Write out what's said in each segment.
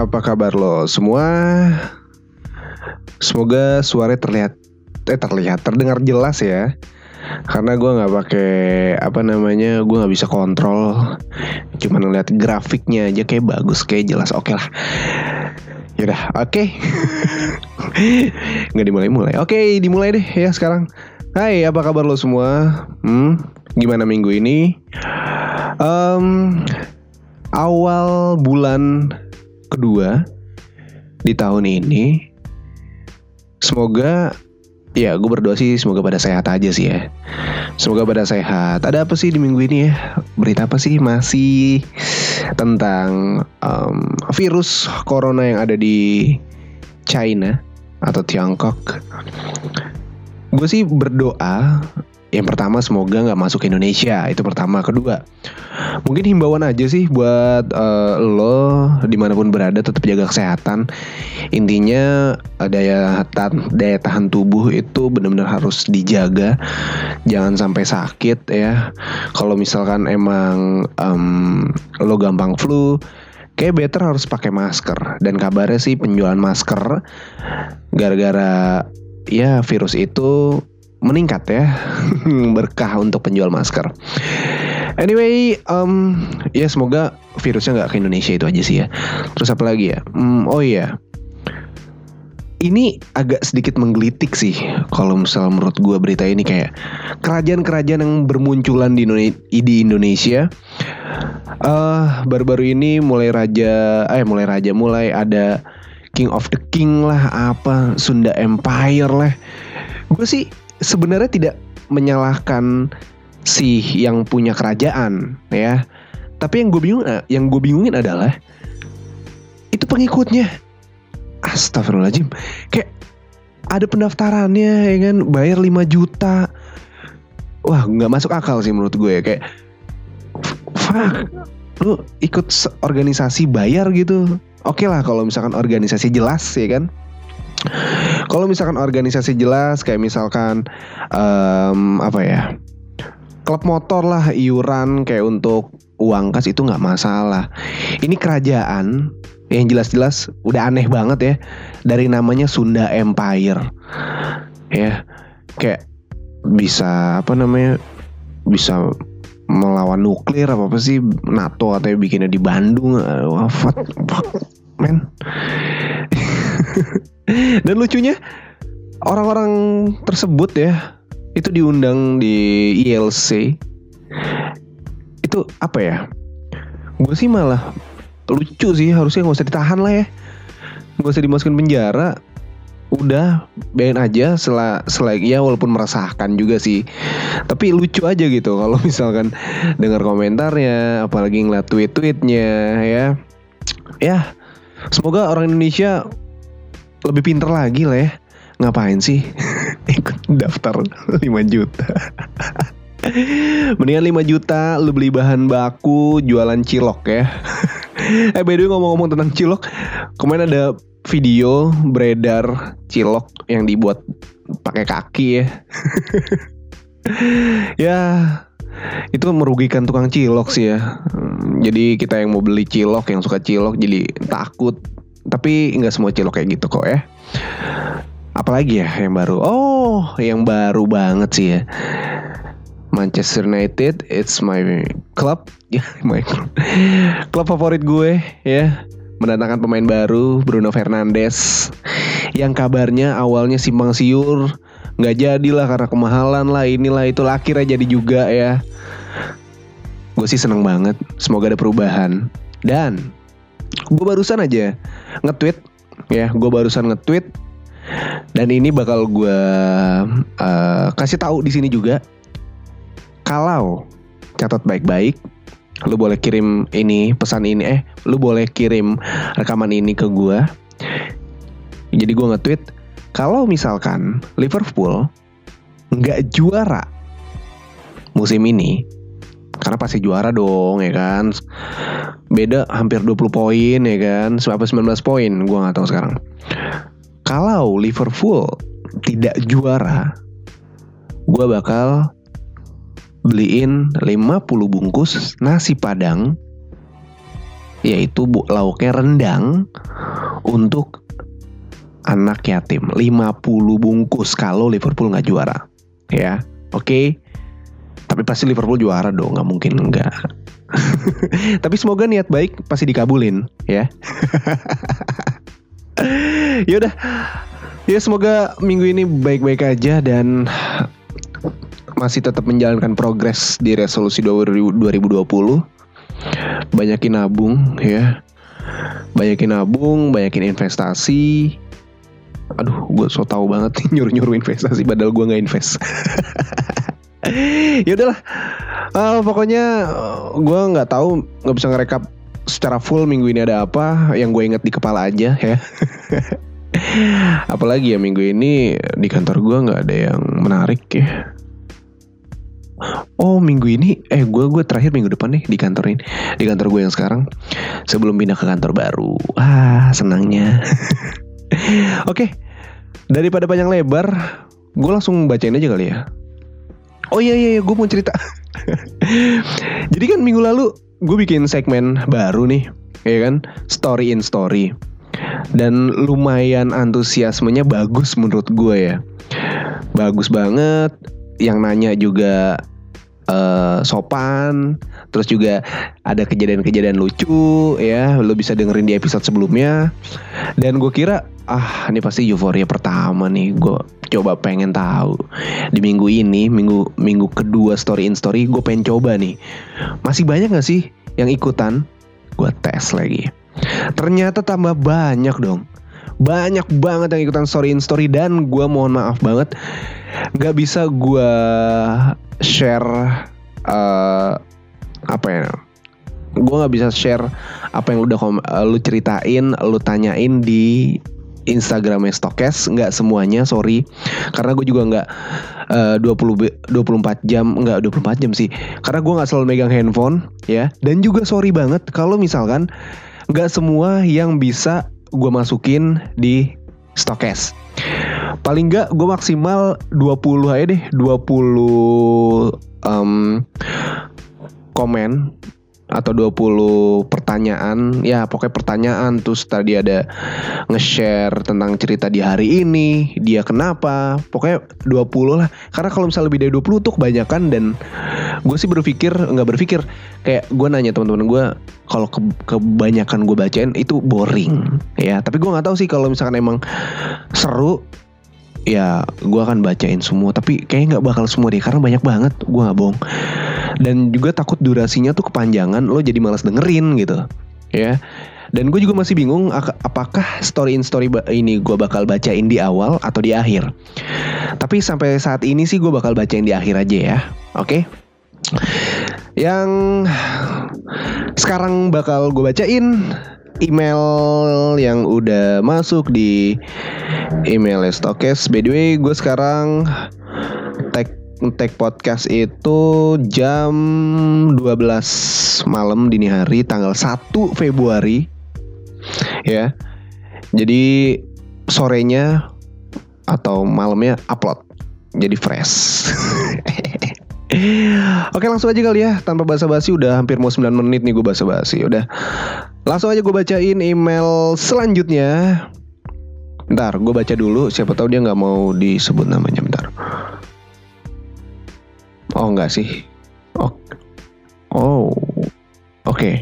Apa kabar lo semua? Semoga suaranya terlihat eh terlihat terdengar jelas ya. Karena gue nggak pakai apa namanya, gue nggak bisa kontrol. Cuman ngeliat grafiknya aja kayak bagus, kayak jelas. Oke lah. Yaudah, oke. nggak dimulai-mulai. Oke, dimulai deh ya sekarang. Hai, apa kabar lo semua? Hmm, gimana minggu ini? Um, awal bulan kedua di tahun ini semoga ya gue berdoa sih semoga pada sehat aja sih ya. Semoga pada sehat. Ada apa sih di minggu ini ya? Berita apa sih masih tentang um, virus corona yang ada di China atau Tiongkok? Gue sih berdoa yang pertama semoga nggak masuk ke Indonesia. Itu pertama. Kedua mungkin himbauan aja sih buat uh, lo di mana pun berada tetap jaga kesehatan. Intinya daya tahan daya tahan tubuh itu benar-benar harus dijaga. Jangan sampai sakit ya. Kalau misalkan emang um, lo gampang flu kayak better harus pakai masker. Dan kabarnya sih penjualan masker gara-gara ya virus itu meningkat ya berkah untuk penjual masker. Anyway, um, ya semoga virusnya nggak ke Indonesia itu aja sih ya. Terus apa lagi ya? Um, oh iya, ini agak sedikit menggelitik sih kalau misal menurut gue berita ini kayak kerajaan-kerajaan yang bermunculan di Indonesia, di Indonesia uh, baru-baru ini mulai raja eh mulai raja mulai ada King of the King lah apa Sunda Empire lah gue sih sebenarnya tidak menyalahkan si yang punya kerajaan ya. Tapi yang gue bingung yang gue bingungin adalah itu pengikutnya. Astagfirullahaladzim. Kayak ada pendaftarannya ya kan bayar 5 juta. Wah nggak masuk akal sih menurut gue ya kayak fuck lu ikut organisasi bayar gitu. Oke okay lah kalau misalkan organisasi jelas ya kan kalau misalkan organisasi jelas kayak misalkan um, apa ya klub motor lah iuran kayak untuk uang kas itu nggak masalah. Ini kerajaan yang jelas-jelas udah aneh banget ya dari namanya Sunda Empire ya kayak bisa apa namanya bisa melawan nuklir apa apa sih NATO atau bikinnya di Bandung wafat men Dan lucunya orang-orang tersebut ya itu diundang di ILC. Itu apa ya? Gue sih malah lucu sih harusnya nggak usah ditahan lah ya. Gak usah dimasukin penjara. Udah biarin aja setelah selagi ya walaupun meresahkan juga sih. Tapi lucu aja gitu kalau misalkan dengar komentarnya, apalagi ngeliat tweet-tweetnya ya. Ya, semoga orang Indonesia lebih pinter lagi lah ya ngapain sih ikut daftar 5 juta? Mendingan 5 juta lu beli bahan baku jualan cilok ya. Eh by the way ngomong-ngomong tentang cilok Kemarin ada video beredar cilok yang dibuat pakai kaki ya. Ya itu merugikan tukang cilok sih ya. Jadi kita yang mau beli cilok yang suka cilok jadi takut tapi nggak semua cilok kayak gitu kok ya. Apalagi ya yang baru? Oh, yang baru banget sih ya. Manchester United, it's my club, ya my club. klub favorit gue ya. Mendatangkan pemain baru Bruno Fernandes yang kabarnya awalnya simpang siur nggak jadilah karena kemahalan lah inilah itu akhirnya jadi juga ya. Gue sih seneng banget. Semoga ada perubahan. Dan gue barusan aja nge-tweet. Ya gue barusan nge-tweet. Dan ini bakal gue uh, kasih tahu di sini juga. Kalau catat baik-baik lu boleh kirim ini pesan ini eh lu boleh kirim rekaman ini ke gue jadi gue nge-tweet kalau misalkan Liverpool nggak juara musim ini karena pasti juara dong ya kan? Beda hampir 20 poin ya kan? Sampai 19 poin gue nggak tahu sekarang. Kalau Liverpool tidak juara gue bakal beliin 50 bungkus nasi padang yaitu bu lauknya rendang untuk anak yatim. 50 bungkus kalau Liverpool nggak juara ya. Oke? okay? Tapi pasti Liverpool juara dong nggak mungkin enggak. Tapi semoga niat baik pasti dikabulin ya. Ya udah. Ya semoga minggu ini baik-baik aja dan masih tetap menjalankan progres di resolusi 2020 banyakin nabung ya. Banyakin nabung banyakin investasi. Aduh gue so tau banget nyuruh nyuruh investasi padahal gue nggak invest ya udahlah. Uh, pokoknya gue nggak tahu nggak bisa ngerekap secara full minggu ini ada apa. Yang gue inget di kepala aja ya. Apalagi ya minggu ini di kantor gue nggak ada yang menarik ya. Oh minggu ini eh gue gue terakhir minggu depan nih di kantor ini di kantor gue yang sekarang sebelum pindah ke kantor baru. Ah senangnya. Oke, okay. daripada panjang lebar, gue langsung bacain aja kali ya. Oh iya iya, iya gue mau cerita. Jadi kan minggu lalu gue bikin segmen baru nih, ya kan, story in story. Dan lumayan antusiasmenya bagus menurut gue ya. Bagus banget. Yang nanya juga uh, sopan, terus juga ada kejadian-kejadian lucu ya, lo bisa dengerin di episode sebelumnya. Dan gue kira ah ini pasti euforia pertama nih gue coba pengen tahu. Di minggu ini minggu minggu kedua story in story gue pengen coba nih. Masih banyak gak sih yang ikutan? Gue tes lagi. Ternyata tambah banyak dong. Banyak banget yang ikutan story in story dan gue mohon maaf banget. Gak bisa gue share uh, apa ya? Gue nggak bisa share apa yang udah uh, lu ceritain lu tanyain di Instagramnya Stokes. Nggak semuanya sorry. Karena gue juga nggak uh, 20 24 jam nggak 24 jam sih. Karena gue nggak selalu megang handphone ya. Dan juga sorry banget kalau misalkan nggak semua yang bisa gue masukin di Stokes paling nggak gue maksimal 20 aja deh 20 um, komen atau 20 pertanyaan. Ya pokoknya pertanyaan terus tadi ada nge-share tentang cerita di hari ini dia kenapa. Pokoknya 20 lah. Karena kalau misalnya lebih dari 20 tuh kebanyakan dan gue sih berpikir nggak berpikir. Kayak gue nanya teman-teman gue kalau ke, kebanyakan gue bacain itu boring. Ya tapi gue nggak tahu sih kalau misalkan emang seru ya gue akan bacain semua. Tapi kayaknya nggak bakal semua deh karena banyak banget. Gue nggak bohong. Dan juga takut durasinya tuh kepanjangan lo jadi malas dengerin gitu ya. Dan gue juga masih bingung apakah story in story ini gue bakal bacain di awal atau di akhir. Tapi sampai saat ini sih gue bakal bacain di akhir aja ya oke? Okay? yang sekarang bakal gue bacain email yang udah masuk di email Stokes. By the way, gue sekarang tag take podcast itu jam 12 malam dini hari tanggal 1 Februari ya. Jadi sorenya atau malamnya upload. Jadi fresh. Oke langsung aja kali ya Tanpa basa-basi udah hampir mau 9 menit nih gue basa-basi Udah Langsung aja gue bacain email selanjutnya Bentar gue baca dulu Siapa tahu dia gak mau disebut namanya Bentar Oh enggak sih. Oh. Oh. Oke. Okay.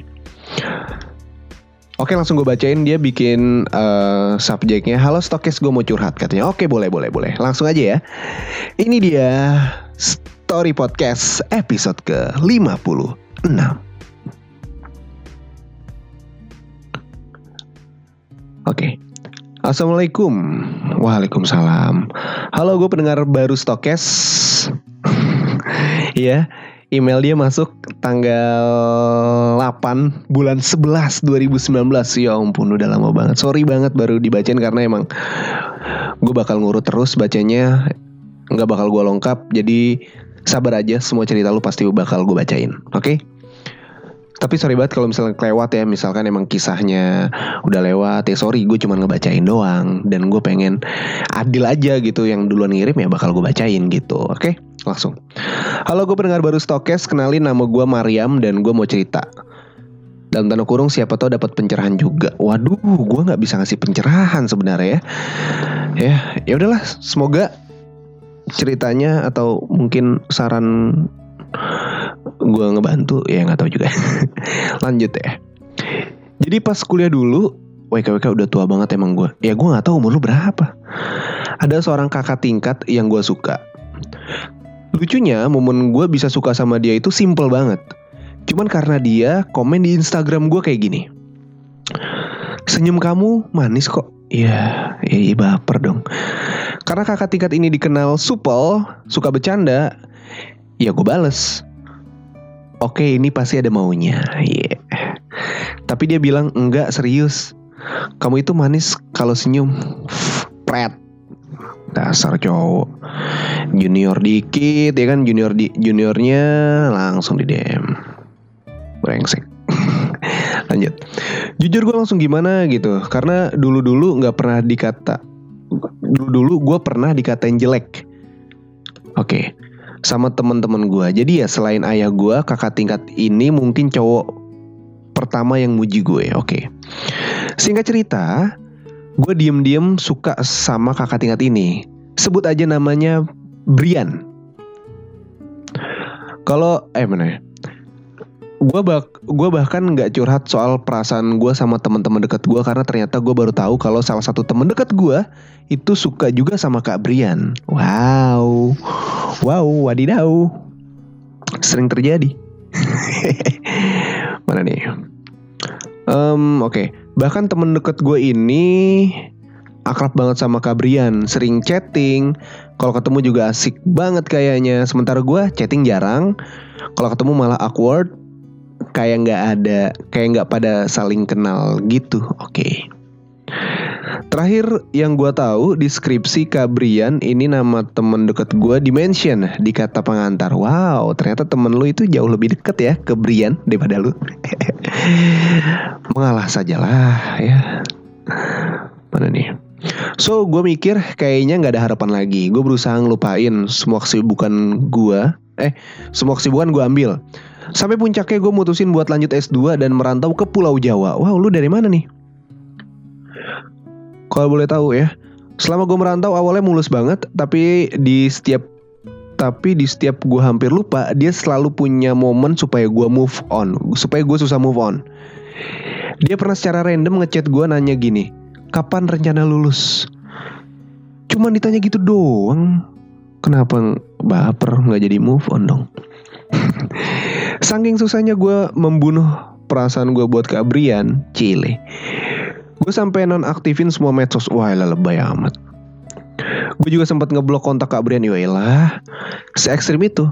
Oke langsung gue bacain dia bikin uh, subjeknya Halo stokes gue mau curhat katanya Oke boleh boleh boleh Langsung aja ya Ini dia Story Podcast episode ke 56 Oke Assalamualaikum Waalaikumsalam Halo gue pendengar baru stokes Iya, email dia masuk tanggal 8 bulan 11 2019. Ya ampun udah lama banget. Sorry banget baru dibacain karena emang gue bakal ngurut terus bacanya nggak bakal gue lengkap jadi sabar aja semua cerita lu pasti bakal gue bacain oke okay? Tapi sorry banget kalau misalnya kelewat ya misalkan emang kisahnya udah lewat ya sorry gue cuma ngebacain doang dan gue pengen adil aja gitu yang duluan ngirim ya bakal gue bacain gitu oke okay? langsung. Halo gue pendengar baru Stokes, kenalin nama gue Mariam dan gue mau cerita. dalam tanda kurung siapa tahu dapat pencerahan juga. Waduh, gue nggak bisa ngasih pencerahan sebenarnya ya. Ya, ya udahlah. Semoga ceritanya atau mungkin saran gue ngebantu ya nggak tahu juga. Lanjut ya. Jadi pas kuliah dulu, WKWK udah tua banget emang gue. Ya gue nggak tahu umur lu berapa. Ada seorang kakak tingkat yang gue suka. Lucunya momen gue bisa suka sama dia itu simple banget Cuman karena dia komen di Instagram gue kayak gini. Senyum kamu manis kok. Iya, iya baper dong. Karena kakak tingkat ini dikenal supel, suka bercanda, ya gue bales. Oke, ini pasti ada maunya. Yeah. Tapi dia bilang enggak serius. Kamu itu manis kalau senyum. Pret. Dasar cowok. Junior dikit ya kan junior di juniornya langsung di DM brengsek lanjut jujur gue langsung gimana gitu karena dulu dulu nggak pernah dikata dulu dulu gue pernah dikatain jelek oke okay. Sama teman-teman gue jadi ya selain ayah gue kakak tingkat ini mungkin cowok pertama yang muji gue oke. Okay. singkat cerita gue diem-diem suka sama kakak tingkat ini. Sebut aja namanya Brian. Kalau eh mana ya gue bak gue bahkan nggak curhat soal perasaan gue sama teman-teman dekat gue karena ternyata gue baru tahu kalau salah satu teman dekat gue itu suka juga sama Kak Brian. Wow, wow, wadidaw, sering terjadi. Mana nih? Um, Oke, okay. bahkan temen deket gue ini akrab banget sama Kak Brian, sering chatting. Kalau ketemu juga asik banget kayaknya. Sementara gue chatting jarang. Kalau ketemu malah awkward kayak nggak ada kayak nggak pada saling kenal gitu oke okay. Terakhir yang gue tahu deskripsi Kabrian ini nama temen deket gue dimension di kata pengantar. Wow, ternyata temen lu itu jauh lebih deket ya ke Brian daripada lu. Mengalah sajalah ya. Mana nih? So gue mikir kayaknya nggak ada harapan lagi. Gue berusaha ngelupain semua kesibukan gue. Eh, semua kesibukan gue ambil. Sampai puncaknya gue mutusin buat lanjut S2 dan merantau ke Pulau Jawa. Wow, lu dari mana nih? Kalau boleh tahu ya. Selama gue merantau awalnya mulus banget, tapi di setiap tapi di setiap gue hampir lupa, dia selalu punya momen supaya gue move on, supaya gue susah move on. Dia pernah secara random ngechat gue nanya gini, kapan rencana lulus? Cuman ditanya gitu doang. Kenapa baper nggak jadi move on dong? Saking susahnya gue membunuh perasaan gue buat Kak Brian, Cile. Gue sampai nonaktifin semua medsos. Wah, lebay amat. Gue juga sempat ngeblok kontak Kak Brian, lah. Se ekstrim itu.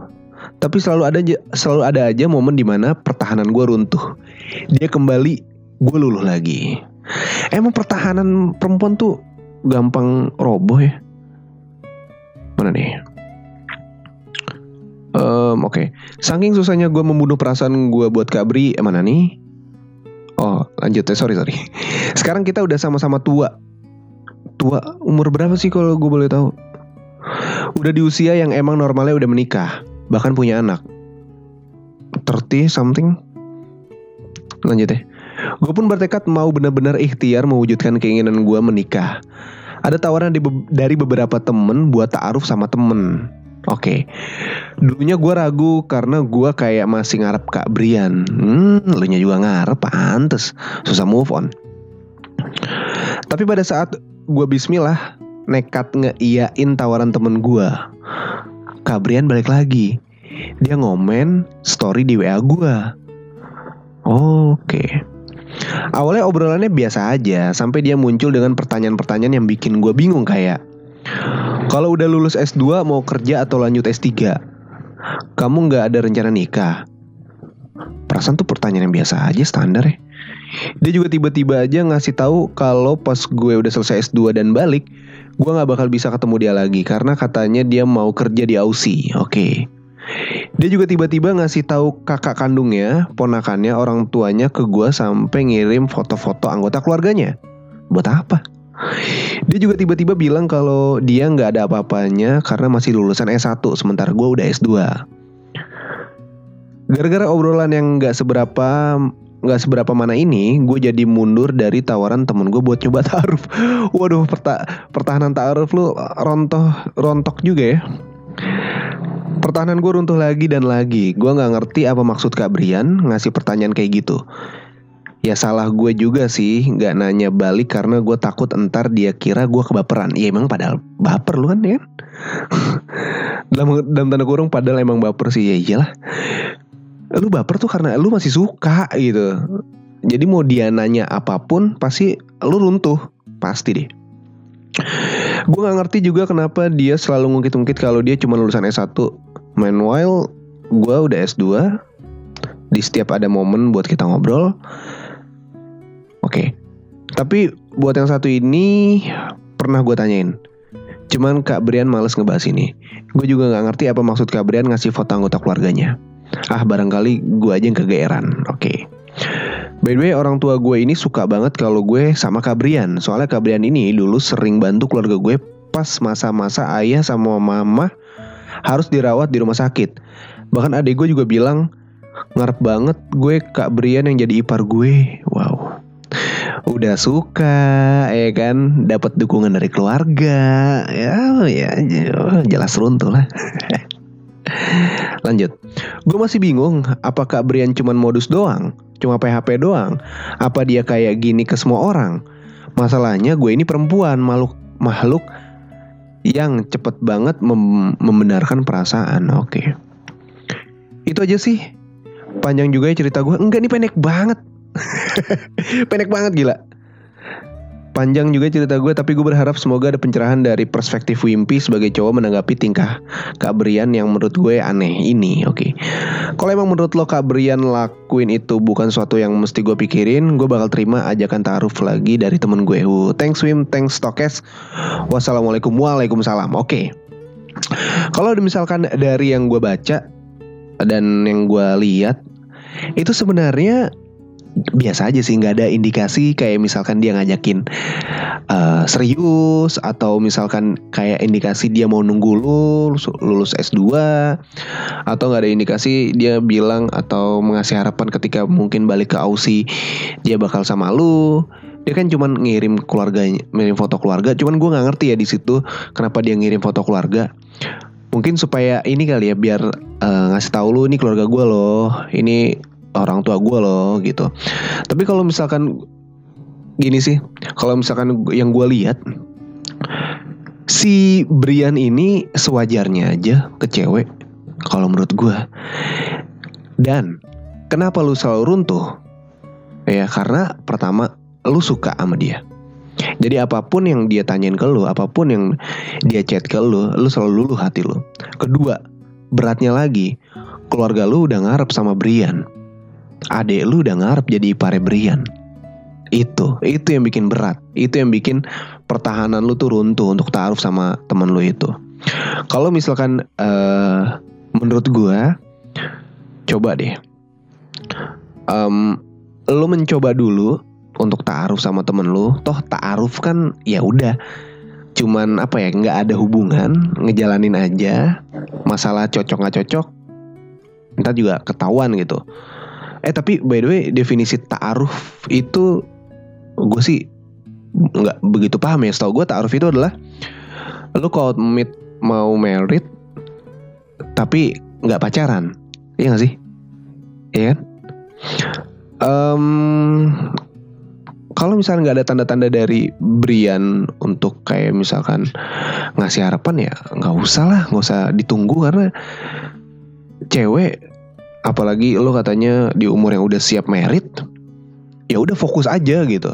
Tapi selalu ada aja, selalu ada aja momen di mana pertahanan gue runtuh. Dia kembali, gue luluh lagi. Emang pertahanan perempuan tuh gampang roboh ya? Mana nih? Um, Oke, okay. saking susahnya gue membunuh perasaan gue buat Kak Bri, eh, mana nih? Oh, lanjut ya, sorry sorry. Sekarang kita udah sama-sama tua. Tua umur berapa sih kalau gue boleh tahu? Udah di usia yang emang normalnya udah menikah, bahkan punya anak. 30 something. Lanjut ya. Gue pun bertekad mau benar-benar ikhtiar mewujudkan keinginan gue menikah. Ada tawaran dari beberapa temen buat ta'aruf sama temen. Oke, okay. dulunya gue ragu karena gue kayak masih ngarep Kak Brian. Hmm, lu juga ngarep, pantes. Susah move on. Tapi pada saat gue bismillah, nekat ngeiyain tawaran temen gue. Kak Brian balik lagi. Dia ngomen story di WA gue. Oke. Okay. Awalnya obrolannya biasa aja, sampai dia muncul dengan pertanyaan-pertanyaan yang bikin gue bingung kayak kalau udah lulus S2 mau kerja atau lanjut S3? Kamu nggak ada rencana nikah? Perasaan tuh pertanyaan yang biasa aja standar ya. Dia juga tiba-tiba aja ngasih tahu kalau pas gue udah selesai S2 dan balik, gue nggak bakal bisa ketemu dia lagi karena katanya dia mau kerja di Aussie. Oke. Okay. Dia juga tiba-tiba ngasih tahu kakak kandungnya, ponakannya, orang tuanya ke gue sampai ngirim foto-foto anggota keluarganya. Buat apa? Dia juga tiba-tiba bilang kalau dia nggak ada apa-apanya karena masih lulusan S1 sementara gue udah S2. Gara-gara obrolan yang nggak seberapa nggak seberapa mana ini, gue jadi mundur dari tawaran temen gue buat coba taruh. Waduh, perta pertahanan taruh lu rontoh rontok juga ya. Pertahanan gue runtuh lagi dan lagi. Gue nggak ngerti apa maksud Kak Brian ngasih pertanyaan kayak gitu. Ya salah gue juga sih nggak nanya balik karena gue takut entar dia kira gue kebaperan. Ya emang padahal baper lu kan ya. dalam dalam tanda kurung padahal emang baper sih. Ya iyalah. Lu baper tuh karena lu masih suka gitu. Jadi mau dia nanya apa pun pasti lu runtuh. Pasti deh. Gue nggak ngerti juga kenapa dia selalu ngungkit-ngungkit kalau dia cuma lulusan S1 meanwhile gue udah S2 di setiap ada momen buat kita ngobrol oke okay. tapi buat yang satu ini pernah gue tanyain Cuman Kak Brian males ngebahas ini. Gue juga gak ngerti apa maksud Kak Brian ngasih foto anggota keluarganya. Ah barangkali gue aja yang kegeeran. Oke. Okay. By the way orang tua gue ini suka banget kalau gue sama Kak Brian. Soalnya Kak Brian ini dulu sering bantu keluarga gue pas masa-masa ayah sama mama harus dirawat di rumah sakit. Bahkan adik gue juga bilang ngarep banget gue Kak Brian yang jadi ipar gue. Wow udah suka ya kan? Dapat dukungan dari keluarga. Ya ya jelas runtuh lah. Lanjut. Gue masih bingung apakah Brian cuma modus doang? Cuma PHP doang? Apa dia kayak gini ke semua orang? Masalahnya gue ini perempuan makhluk makhluk yang cepet banget mem membenarkan perasaan. Oke. Okay. itu aja sih. Panjang juga ya cerita gue enggak nih pendek banget Pendek banget gila. Panjang juga cerita gue tapi gue berharap semoga ada pencerahan dari perspektif Wimpy sebagai cowok menanggapi tingkah Kak Brian yang menurut gue aneh ini oke okay. Kalau emang menurut lo Kak Brian lakuin itu bukan sesuatu yang mesti gue pikirin Gue bakal terima ajakan taruh lagi dari temen gue uh, Thanks Wim, thanks Stokes Wassalamualaikum, waalaikumsalam Oke okay. Kalau misalkan dari yang gue baca dan yang gue lihat itu sebenarnya biasa aja sih nggak ada indikasi kayak misalkan dia ngajakin uh, serius atau misalkan kayak indikasi dia mau nunggu lulus lulus S2 atau nggak ada indikasi dia bilang atau mengasih harapan ketika mungkin balik ke Aussie dia bakal sama lu. Dia kan cuman ngirim keluarganya ngirim foto keluarga cuman gue nggak ngerti ya di situ kenapa dia ngirim foto keluarga. Mungkin supaya ini kali ya biar uh, ngasih tahu lu ini keluarga gue loh ini orang tua gue loh gitu. Tapi kalau misalkan gini sih kalau misalkan yang gue lihat si Brian ini sewajarnya aja ke cewek kalau menurut gue dan kenapa lu selalu runtuh? Ya karena pertama lu suka sama dia. Jadi apa pun yang dia tanyain ke lu, apa pun yang dia chat ke lu, lu selalu luluh hati lu. Kedua, beratnya lagi, keluarga lu udah ngarep sama Brian adek lu udah ngarep jadi ipare Brian. Itu, itu yang bikin berat. Itu yang bikin pertahanan lu tuh runtuh untuk taruh sama temen lu itu. Kalau misalkan uh, menurut gua coba deh. Um, lu mencoba dulu untuk taruh sama temen lu. Toh taaruf kan ya udah cuman apa ya nggak ada hubungan ngejalanin aja masalah cocok nggak cocok ntar juga ketahuan gitu Eh tapi by the way definisi ta'aruf itu gue sih nggak begitu paham ya. Setahu gue ta'aruf itu adalah lu kalau mau merit tapi nggak pacaran, iya gak sih? Iya kan? Um, kalau misalnya nggak ada tanda-tanda dari Brian untuk kayak misalkan ngasih harapan ya nggak usah lah, nggak usah ditunggu karena cewek apalagi lo katanya di umur yang udah siap merit ya udah fokus aja gitu.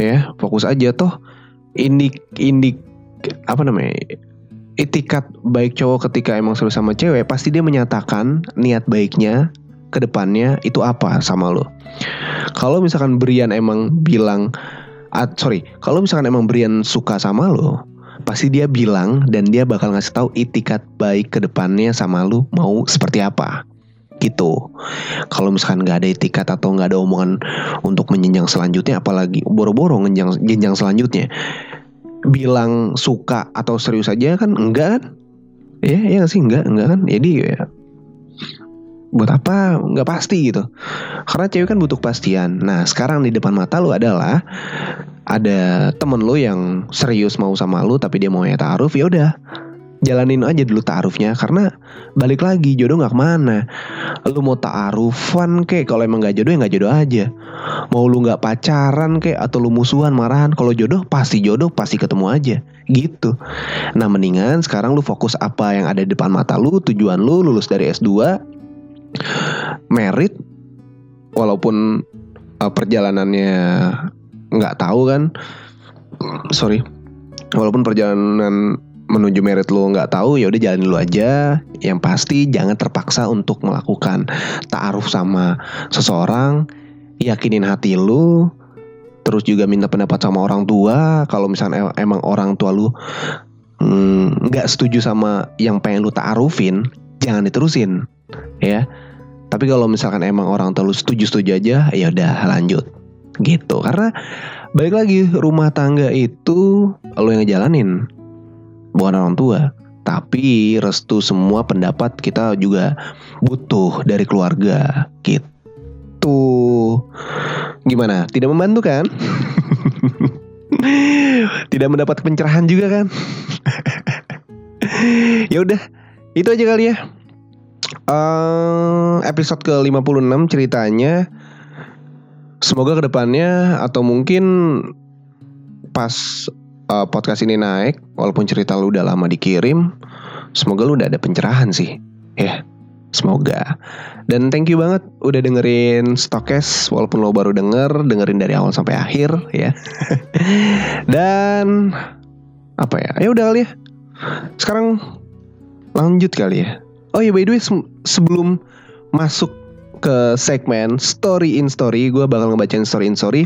Ya fokus aja toh. Indik indik apa namanya etikat baik cowok ketika emang serius sama cewek pasti dia menyatakan niat baiknya ke depannya itu apa sama lo. Kalau misalkan Brian emang bilang ah, sorry kalau misalkan emang Brian suka sama lo pasti dia bilang dan dia bakal ngasih tahu itikat baik ke depannya sama lu mau seperti apa gitu. Kalau misalkan nggak ada etikat atau nggak ada omongan untuk menjenjang selanjutnya, apalagi boro-boro ngenjang jenjang selanjutnya, bilang suka atau serius aja kan enggak kan? Ya, ya sih enggak, enggak kan? Jadi ya buat apa? Nggak pasti gitu. Karena cewek kan butuh kepastian. Nah sekarang di depan mata lu adalah ada temen lu yang serius mau sama lu tapi dia mau ya taaruf ya udah. Jalanin aja dulu taarufnya karena balik lagi jodoh nggak ke mana. Lu mau taarufan kek kalau emang nggak jodoh ya nggak jodoh aja. Mau lu nggak pacaran kek atau lu musuhan marahan kalau jodoh pasti jodoh pasti ketemu aja. Gitu. Nah mendingan sekarang lu fokus apa yang ada di depan mata lu tujuan lu lulus dari S2 merit walaupun uh, perjalanannya nggak tahu kan. Sorry. Walaupun perjalanan menuju merit lu nggak tahu ya udah jalanin lu aja. Yang pasti jangan terpaksa untuk melakukan taaruf sama seseorang. Yakinin hati lu terus juga minta pendapat sama orang tua. Kalau misalnya emang orang tua lu mm, nggak mm, setuju sama yang pengen lu taarufin jangan diterusin ya. Tapi kalau misalkan emang orang tua lu setuju setuju aja ya udah lanjut. Gitu. Karena balik lagi rumah tangga itu lo yang ngejalanin bukan orang tua. Tapi restu semua pendapat kita juga butuh dari keluarga. Gitu. Gimana? Tidak membantu kan? Tidak mendapat pencerahan juga kan? Ya udah itu aja kali ya uh, episode ke 56 ceritanya semoga ke depannya atau mungkin pas uh, podcast ini naik, walaupun cerita lu udah lama dikirim, semoga lu udah ada pencerahan sih. Ya, semoga. Dan thank you banget udah dengerin Stokes walaupun lo baru denger, dengerin dari awal sampai akhir ya. Dan apa ya? Ya udah kali ya. Sekarang lanjut kali ya. Oh iya by the way sebelum masuk ke segmen story in story, gue bakal ngebacain story in story.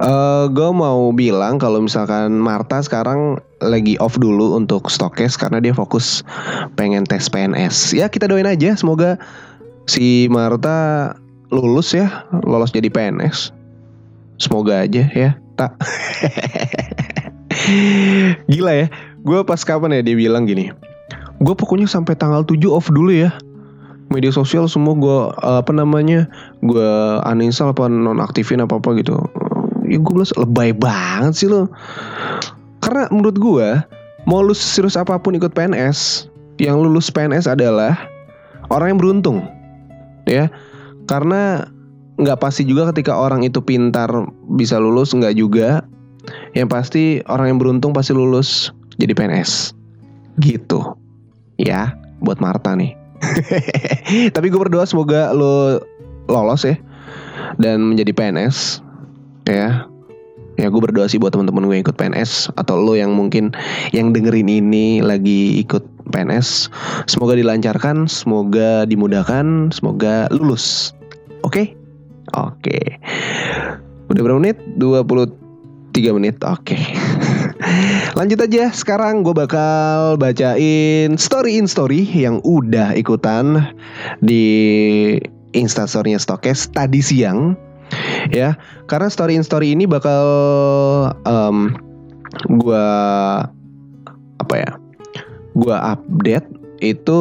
Uh, eh, gue mau bilang kalau misalkan Marta sekarang lagi off dulu untuk stokes karena dia fokus pengen tes PNS. Ya kita doain aja semoga si Marta lulus ya, lolos jadi PNS. Semoga aja ya, tak. Gila ya, gue pas kapan ya dia bilang gini. Gue pokoknya sampai tanggal 7 off dulu ya. Media sosial semua gue apa namanya gue uninstall apa nonaktifin apa apa gitu. Ya gue bilang lebay banget sih lo. Karena menurut gue mau lu serius apa pun ikut PNS yang lulus PNS adalah orang yang beruntung ya. Karena nggak pasti juga ketika orang itu pintar bisa lulus nggak juga. Yang pasti orang yang beruntung pasti lulus jadi PNS gitu ya buat Marta nih. Tapi gue berdoa semoga lo lolos ya dan menjadi PNS ya. Ya gue berdoa sih buat teman-teman gue yang ikut PNS atau lo yang mungkin yang dengerin ini lagi ikut PNS semoga dilancarkan semoga dimudahkan semoga lulus. Oke? Okay? oke. Okay. udah berapa menit? 23 menit. Oke. okay. Lanjut aja sekarang gue bakal bacain story in story yang udah ikutan di instastorynya Stokes tadi siang ya. Karena story in story ini bakal um, gue apa ya gue update itu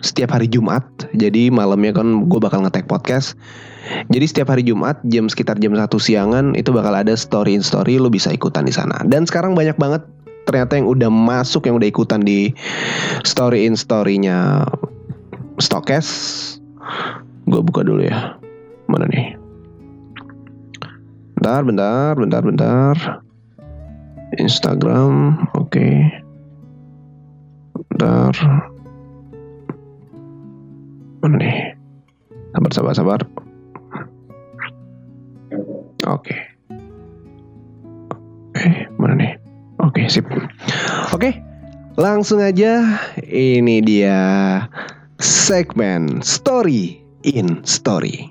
setiap hari Jumat jadi malamnya kan gue bakal ngetek podcast jadi setiap hari Jumat jam sekitar jam satu siangan itu bakal ada story in story lo bisa ikutan di sana dan sekarang banyak banget ternyata yang udah masuk yang udah ikutan di story in storynya Stokes gue buka dulu ya mana nih Bentar, bentar, bentar, bentar. Instagram, oke. Okay. Bentar. Mana nih? Sabar, sabar, sabar. Oke. Okay. Eh, mana nih? Oke, okay, sip. Oke, okay, langsung aja. Ini dia segmen Story in Story.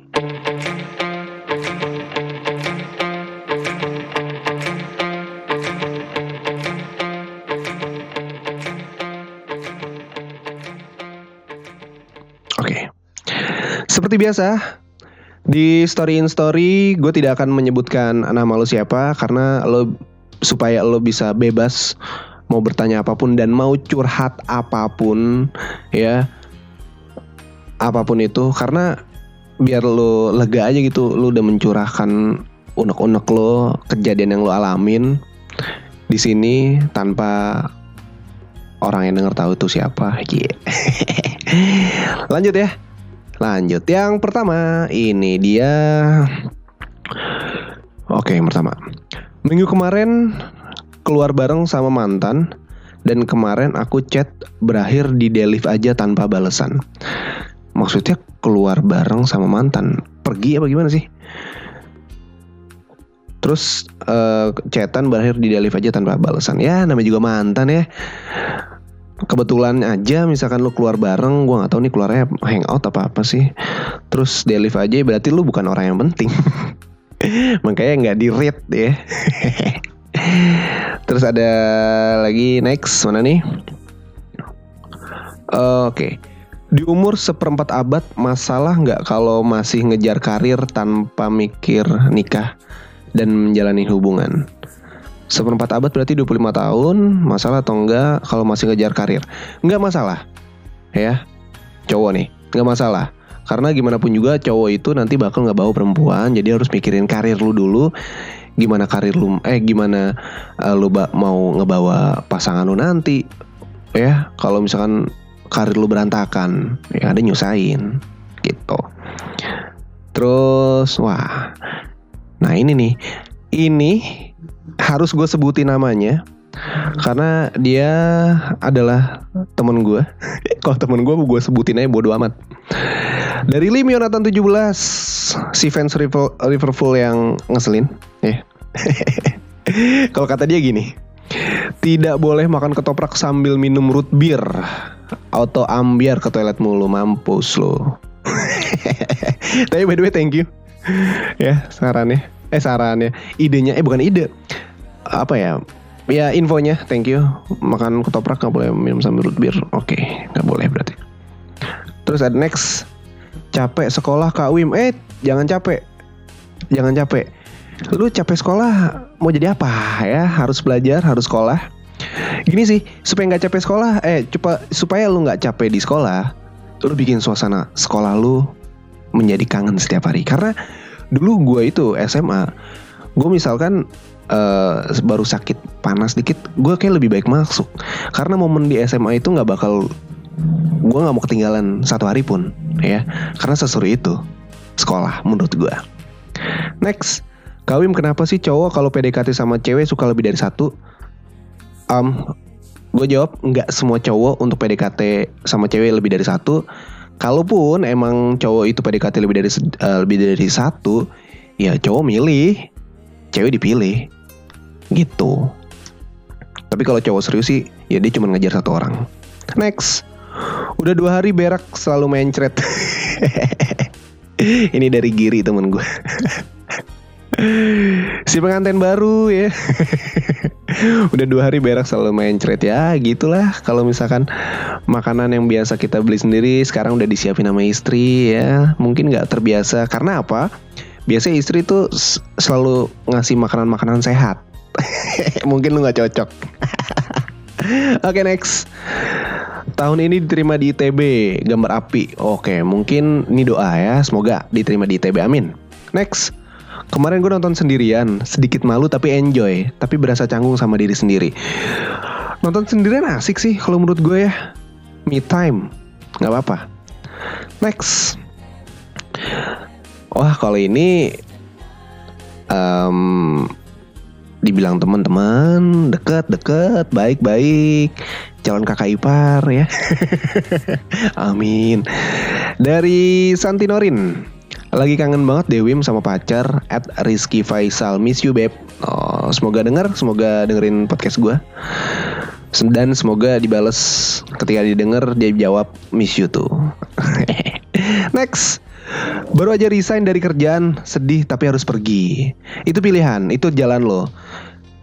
Seperti biasa, di story in story gue tidak akan menyebutkan nama lo siapa karena lo supaya lo bisa bebas mau bertanya apa pun dan mau curhat apa pun ya apa pun itu karena biar lo lega aja gitu lo udah mencurahkan unek-unek lo kejadian yang lo alamin di sini tanpa orang yang denger tahu itu siapa yeah. lanjut ya lanjut yang pertama ini dia oke yang pertama minggu kemarin keluar bareng sama mantan dan kemarin aku chat berakhir di delif aja tanpa balesan. Maksudnya keluar bareng sama mantan, pergi apa gimana sih? Terus uh, chatan berakhir di delif aja tanpa balesan. Ya namanya juga mantan ya. Kebetulan aja misalkan lu keluar bareng, gua nggak tahu nih keluarnya hangout apa apa sih. Terus delif aja berarti lu bukan orang yang penting. Makanya nggak di read ya. Terus ada lagi next mana nih? Oke. Okay. Di umur seperempat abad masalah nggak kalau masih ngejar karir tanpa mikir nikah dan menjalani hubungan? Seperempat abad berarti 25 tahun, masalah atau enggak kalau masih ngejar karir? Enggak masalah. Ya. Cowok nih, enggak masalah. Karena gimana pun juga cowok itu nanti bakal nggak bawa perempuan, jadi harus mikirin karir lu dulu gimana karir lu eh gimana uh, lu mau ngebawa pasangan lu nanti ya kalau misalkan karir lu berantakan ya ada nyusahin gitu terus wah nah ini nih ini harus gue sebutin namanya karena dia adalah temen gue kalau temen gue gue sebutin aja bodo amat. Dari Lim Yonatan 17 si fans Liverpool yang ngeselin. Ya Kalau kata dia gini, tidak boleh makan ketoprak sambil minum root beer. Atau ambiar ke toilet mulu mampus lo. Tapi by the way thank you. Ya sarannya. Eh sarannya, idenya eh bukan ide. Apa ya? Ya infonya thank you. Makan ketoprak nggak boleh minum sambil root beer. Oke, okay, nggak boleh berarti. Terus ada next capek sekolah Kak Wim. Eh jangan capek. Jangan capek lu capek sekolah mau jadi apa ya harus belajar harus sekolah gini sih supaya nggak capek sekolah eh coba supaya lu nggak capek di sekolah lu bikin suasana sekolah lu menjadi kangen setiap hari karena dulu gue itu SMA gue misalkan uh, baru sakit panas dikit gue kayak lebih baik masuk karena momen di SMA itu nggak bakal gue nggak mau ketinggalan satu hari pun ya karena sesuatu itu sekolah menurut gue next Kawim kenapa sih cowok kalau PDKT sama cewek suka lebih dari satu? Um, gue jawab nggak semua cowok untuk PDKT sama cewek lebih dari satu. Kalaupun emang cowok itu PDKT lebih dari uh, lebih dari satu, ya cowok milih, cewek dipilih, gitu. Tapi kalau cowok serius sih, ya dia cuma ngejar satu orang. Next, udah dua hari berak selalu mencret. Ini dari Giri temen gue. si pengantin baru ya. Udah dua hari berak selalu main cret ya gitulah. Kalau misalkan makanan yang biasa kita beli sendiri sekarang udah disiapin sama istri ya. Mungkin nggak terbiasa. Karena apa? Biasanya istri tuh selalu ngasih makanan-makanan sehat. Mungkin lu nggak cocok. Oke okay, next. Tahun ini diterima di ITB gambar api. Oke mungkin ini doa ya. Semoga diterima di ITB amin. Next Kemarin gue nonton sendirian, sedikit malu tapi enjoy, tapi berasa canggung sama diri sendiri. Nonton sendirian asik sih kalau menurut gue ya. Me time, nggak apa-apa. Next. Wah kalau ini um, dibilang teman-teman deket-deket baik-baik calon kakak ipar ya amin dari Santinorin lagi kangen banget Dewim sama pacar at Rizky Faisal. Miss you babe. Oh, Semoga denger Semoga dengerin podcast gue Dan semoga dibales. Ketika didengar Dia jawab Miss you too. Next. Baru aja resign dari kerjaan. Sedih tapi harus pergi. Itu pilihan Itu jalan lo.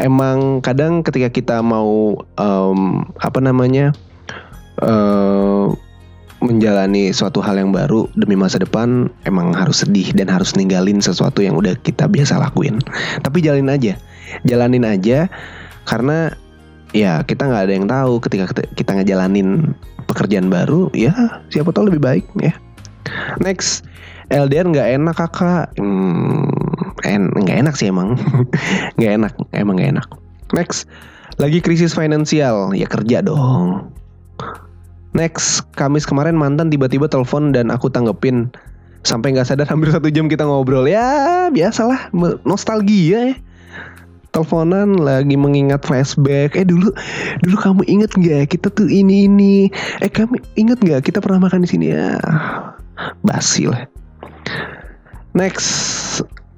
Emang kadang ketika kita mau um, Apa namanya uh, menjalani suatu hal yang baru demi masa depan emang harus sedih dan harus ninggalin sesuatu yang udah kita biasa lakuin. Tapi jalanin aja, jalanin aja karena ya kita nggak ada yang tahu ketika kita ngejalanin pekerjaan baru ya siapa tahu lebih baik ya Next, LDR nggak enak kakak. Hmm, en enak sih emang. nggak enak, emang nggak enak. Next, lagi krisis finansial, ya kerja dong. Next, Kamis kemarin mantan tiba-tiba telepon dan aku tanggepin. Sampai nggak sadar hampir satu jam kita ngobrol. Ya biasalah nostalgia ya. Teleponan lagi mengingat flashback. Eh dulu dulu kamu inget nggak kita tuh ini ini? Eh kamu inget nggak kita pernah makan di sini? Ya basi next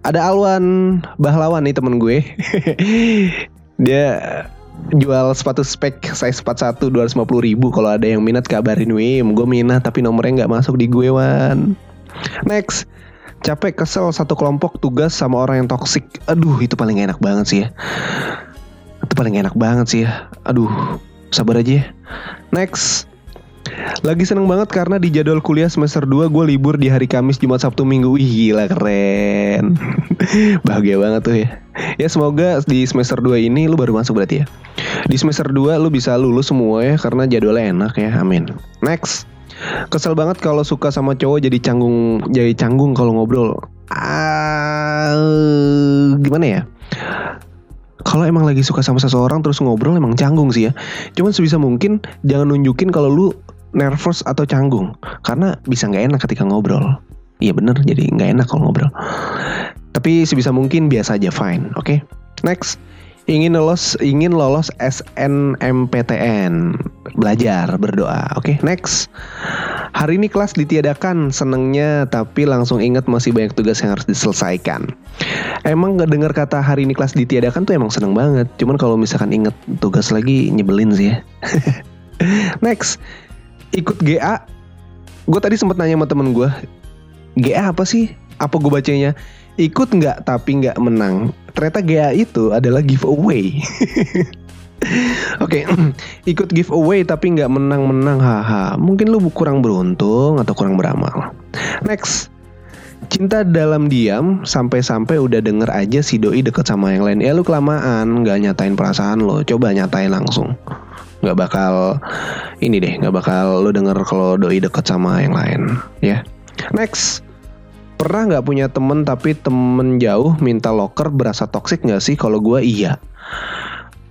ada Alwan Bahlawan nih temen gue. Dia jual sepatu spek size 41 250 ribu kalau ada yang minat kabarin Wim gue minat tapi nomornya nggak masuk di gue Wan Next, capek kesel satu kelompok tugas sama orang yang toksik. Aduh, itu paling enak banget sih ya. Itu paling enak banget sih ya. Aduh, sabar aja ya. Next. Lagi seneng banget karena di jadwal kuliah semester 2 gue libur di hari Kamis, Jumat, Sabtu, Minggu. Wih gila keren. Bahagia banget tuh ya. Ya semoga di semester 2 ini lu baru masuk berarti ya. Di semester 2 lu bisa lulus semua ya karena jadwalnya enak ya. Amin. Next. Kesel banget kalau suka sama cowok jadi canggung jadi canggung kalau ngobrol. Ah, gimana ya? Kalau emang lagi suka sama seseorang terus ngobrol emang canggung sih ya. Cuman sebisa mungkin jangan nunjukin kalau lu nervous atau canggung. Karena bisa nggak enak ketika ngobrol. Iya bener. Jadi nggak enak kalau ngobrol. Tapi sebisa mungkin biasa aja fine, oke? Okay? Next. Ingin lolos ingin lolos SNMPTN belajar berdoa. Oke? Okay, next. Hari ini kelas ditiadakan. Senengnya tapi langsung ingat masih banyak tugas yang harus diselesaikan. Emang dengar kata hari ini kelas ditiadakan tuh emang seneng banget. Cuman kalau misalkan inget tugas lagi nyebelin sih ya. Next ikut GA gue tadi sempat nanya sama temen gue GA apa sih apa gue bacanya ikut nggak tapi nggak menang ternyata GA itu adalah giveaway. Oke, okay. ikut giveaway tapi nggak menang-menang, haha. Mungkin lu kurang beruntung atau kurang beramal. Next, cinta dalam diam sampai-sampai udah denger aja si doi deket sama yang lain. Ya lu kelamaan nggak nyatain perasaan lo, coba nyatain langsung. Nggak bakal ini deh, nggak bakal lu denger kalau doi deket sama yang lain, ya. Next, Pernah nggak punya temen tapi temen jauh minta locker berasa toxic nggak sih? Kalau gue iya.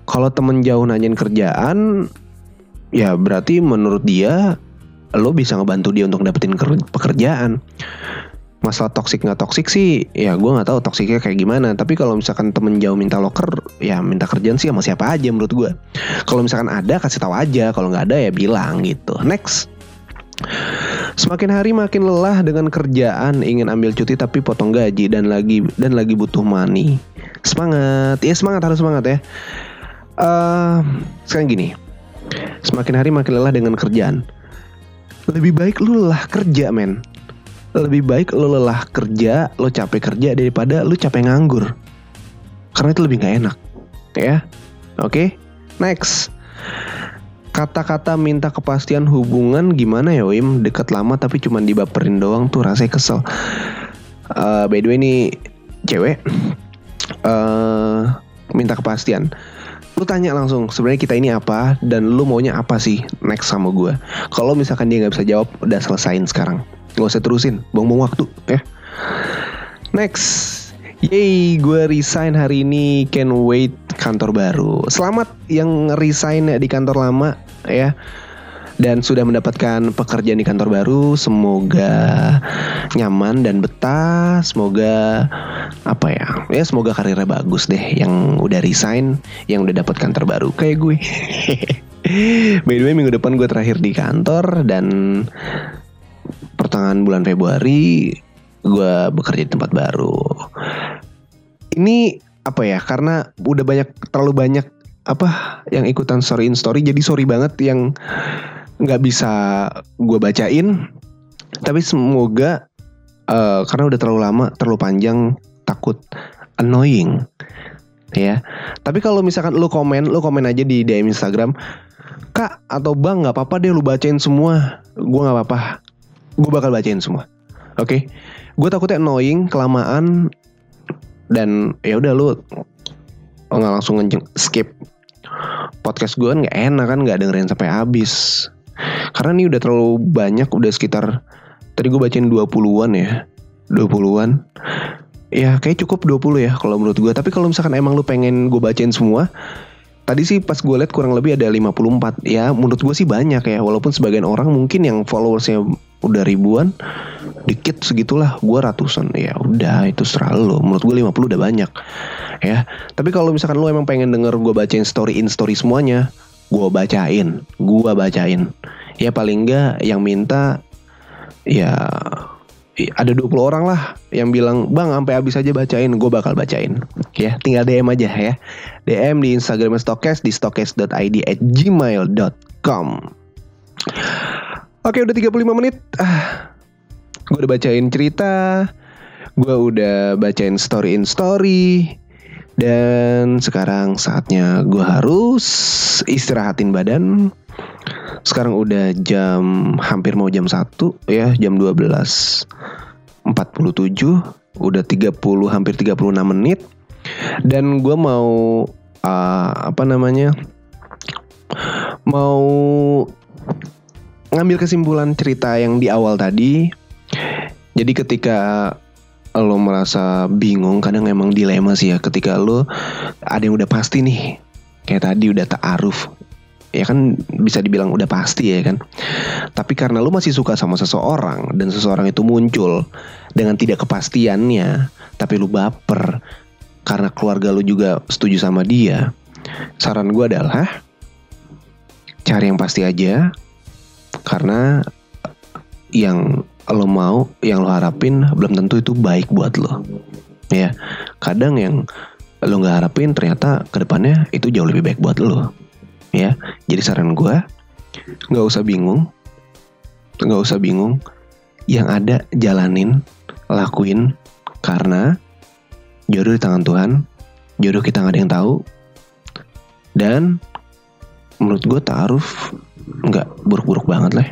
Kalau temen jauh nanyain kerjaan, ya berarti menurut dia lo bisa ngebantu dia untuk dapetin pekerjaan. Masalah toxic nggak toxic sih, ya gue nggak tahu toksiknya kayak gimana. Tapi kalau misalkan temen jauh minta locker, ya minta kerjaan sih sama siapa aja menurut gue. Kalau misalkan ada kasih tahu aja, kalau nggak ada ya bilang gitu. Next. Semakin hari makin lelah dengan kerjaan, ingin ambil cuti tapi potong gaji dan lagi dan lagi butuh money. Semangat, ya semangat harus semangat ya. Uh, sekarang gini, semakin hari makin lelah dengan kerjaan. Lebih baik lu lelah kerja men. Lebih baik lu lelah kerja, lu capek kerja daripada lu capek nganggur. Karena itu lebih gak enak, ya. Oke, okay? next. Kata-kata minta kepastian hubungan gimana ya Wim? Deket lama tapi cuma dibaperin doang tuh rasanya kesel. Uh, by the way ini cewek. Uh, minta kepastian. Lu tanya langsung sebenarnya kita ini apa? Dan lu maunya apa sih next sama gue kalau misalkan dia nggak bisa jawab udah selesain sekarang gak usah terusin buang-buang waktu ya next Yeay, gue resign hari ini. Can wait kantor baru. Selamat yang resign di kantor lama ya. Dan sudah mendapatkan pekerjaan di kantor baru. Semoga nyaman dan betah. Semoga apa ya? Ya semoga karirnya bagus deh. Yang udah resign, yang udah dapat kantor baru kayak gue. By the way, minggu depan gue terakhir di kantor dan pertengahan bulan Februari gue bekerja di tempat baru. Ini apa ya? Karena udah banyak terlalu banyak apa yang ikutan story in story, jadi sorry banget yang nggak bisa gue bacain. Tapi semoga uh, karena udah terlalu lama, terlalu panjang, takut annoying ya. Tapi kalau misalkan lu komen, lu komen aja di DM Instagram, kak atau bang nggak apa-apa deh lu bacain semua, gue nggak apa-apa, gue bakal bacain semua. Oke, okay? gue takutnya annoying kelamaan dan ya udah lu nggak langsung skip podcast gue nggak enak kan nggak dengerin sampai habis karena ini udah terlalu banyak udah sekitar Tadi gue bacain 20-an ya 20-an Ya kayak cukup 20 ya kalau menurut gue Tapi kalau misalkan emang lu pengen gue bacain semua Tadi sih pas gue liat kurang lebih ada 54 Ya menurut gue sih banyak ya. Walaupun sebagian orang mungkin yang followersnya udah ribuan Dikit segitulah. Gue ratusan. Ya udah itu serah lo Menurut gue 50 udah banyak. Ya Tapi kalau misalkan lu emang pengen denger gue bacain story in story semuanya Gue bacain. Gue bacain. Ya paling enggak yang minta Ya ada 20 orang lah yang bilang bang sampai habis aja bacain gue bakal bacain. Ya tinggal DM aja ya. DM di Instagram Stokes di stokes.id at gmail.com Oke udah 35 menit. Ah, Gue udah bacain cerita Gue udah bacain story in story Dan sekarang saatnya gue harus istirahatin badan sekarang udah jam hampir mau jam 1 ya, jam 12.47 udah 30 hampir 36 menit. Dan gue mau uh, apa namanya mau ngambil kesimpulan cerita yang di awal tadi. Jadi ketika lo merasa bingung kadang emang dilema sih ya ketika lo ada yang udah pasti nih kayak tadi udah ta'aruf ya kan bisa dibilang udah pasti ya kan. Tapi karena lu masih suka sama seseorang dan seseorang itu muncul dengan tidak kepastiannya, tapi lu baper karena keluarga lu juga setuju sama dia. Saran gue adalah cari yang pasti aja karena yang lo mau, yang lo harapin belum tentu itu baik buat lo. Ya, kadang yang lo nggak harapin ternyata ke depannya itu jauh lebih baik buat lo ya. Jadi saran gue nggak usah bingung. Nggak usah bingung. Yang ada jalanin lakuin. Karena jodoh di tangan Tuhan jodoh kita nggak ada yang tahu. Dan menurut gue taaruf nggak buruk-buruk banget lah.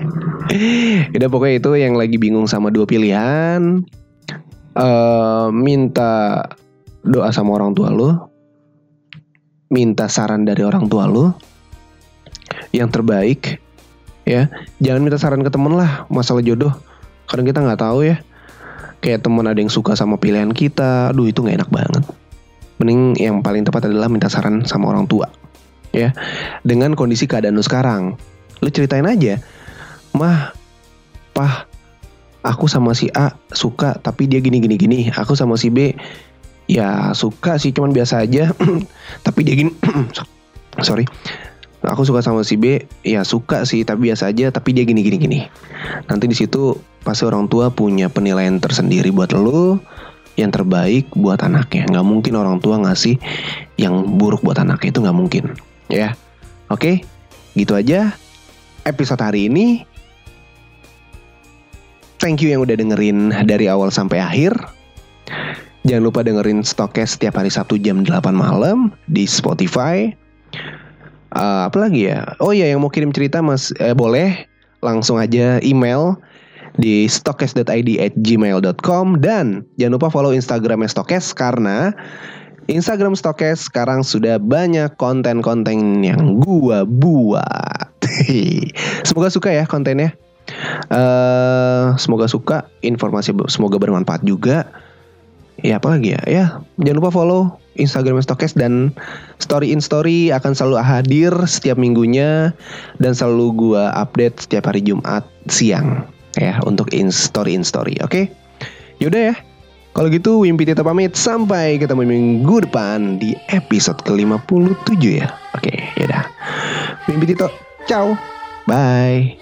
Udah pokoknya itu yang lagi bingung sama dua pilihan. Uh, minta doa sama orang tua lo minta saran dari orang tua lo yang terbaik ya. Jangan minta saran ke temen lah masalah jodoh. Karena kita nggak tahu ya. Kayak temen ada yang suka sama pilihan kita aduh itu nggak enak banget. Mending yang paling tepat adalah minta saran sama orang tua ya. Dengan kondisi keadaan lu sekarang lu ceritain aja mah pah aku sama si A suka tapi dia gini gini gini. Aku sama si B ya suka sih cuman biasa aja. Tapi dia gini sorry. Aku suka sama si B ya suka sih tapi biasa aja. Tapi dia gini gini gini. Nanti di situ pasti orang tua punya penilaian tersendiri buat lo yang terbaik buat anaknya. Nggak mungkin orang tua ngasih yang buruk buat anaknya itu nggak mungkin. Ya oke? Gitu aja episode hari ini. Thank you yang udah dengerin dari awal sampai akhir Jangan lupa dengerin Stokes setiap hari Sabtu jam 8 malam di Spotify. Uh, apa ya? Oh iya yang mau kirim cerita mas eh, boleh langsung aja email di stokes.id at gmail.com dan jangan lupa follow Instagram Stokes karena Instagram Stokes sekarang sudah banyak konten-konten yang gua buat. Semoga suka ya kontennya. Uh, semoga suka informasi semoga bermanfaat juga ya apa lagi ya? Ya jangan lupa follow Instagram Stokes dan story in story akan selalu hadir setiap minggunya dan selalu gua update setiap hari Jumat siang ya untuk in story in story oke? Okay? yaudah ya kalau gitu Wimpi Tita pamit. Sampai ketemu minggu depan di episode ke-57 ya. Oke okay, yaudah. Wimpi Tito ciao. Bye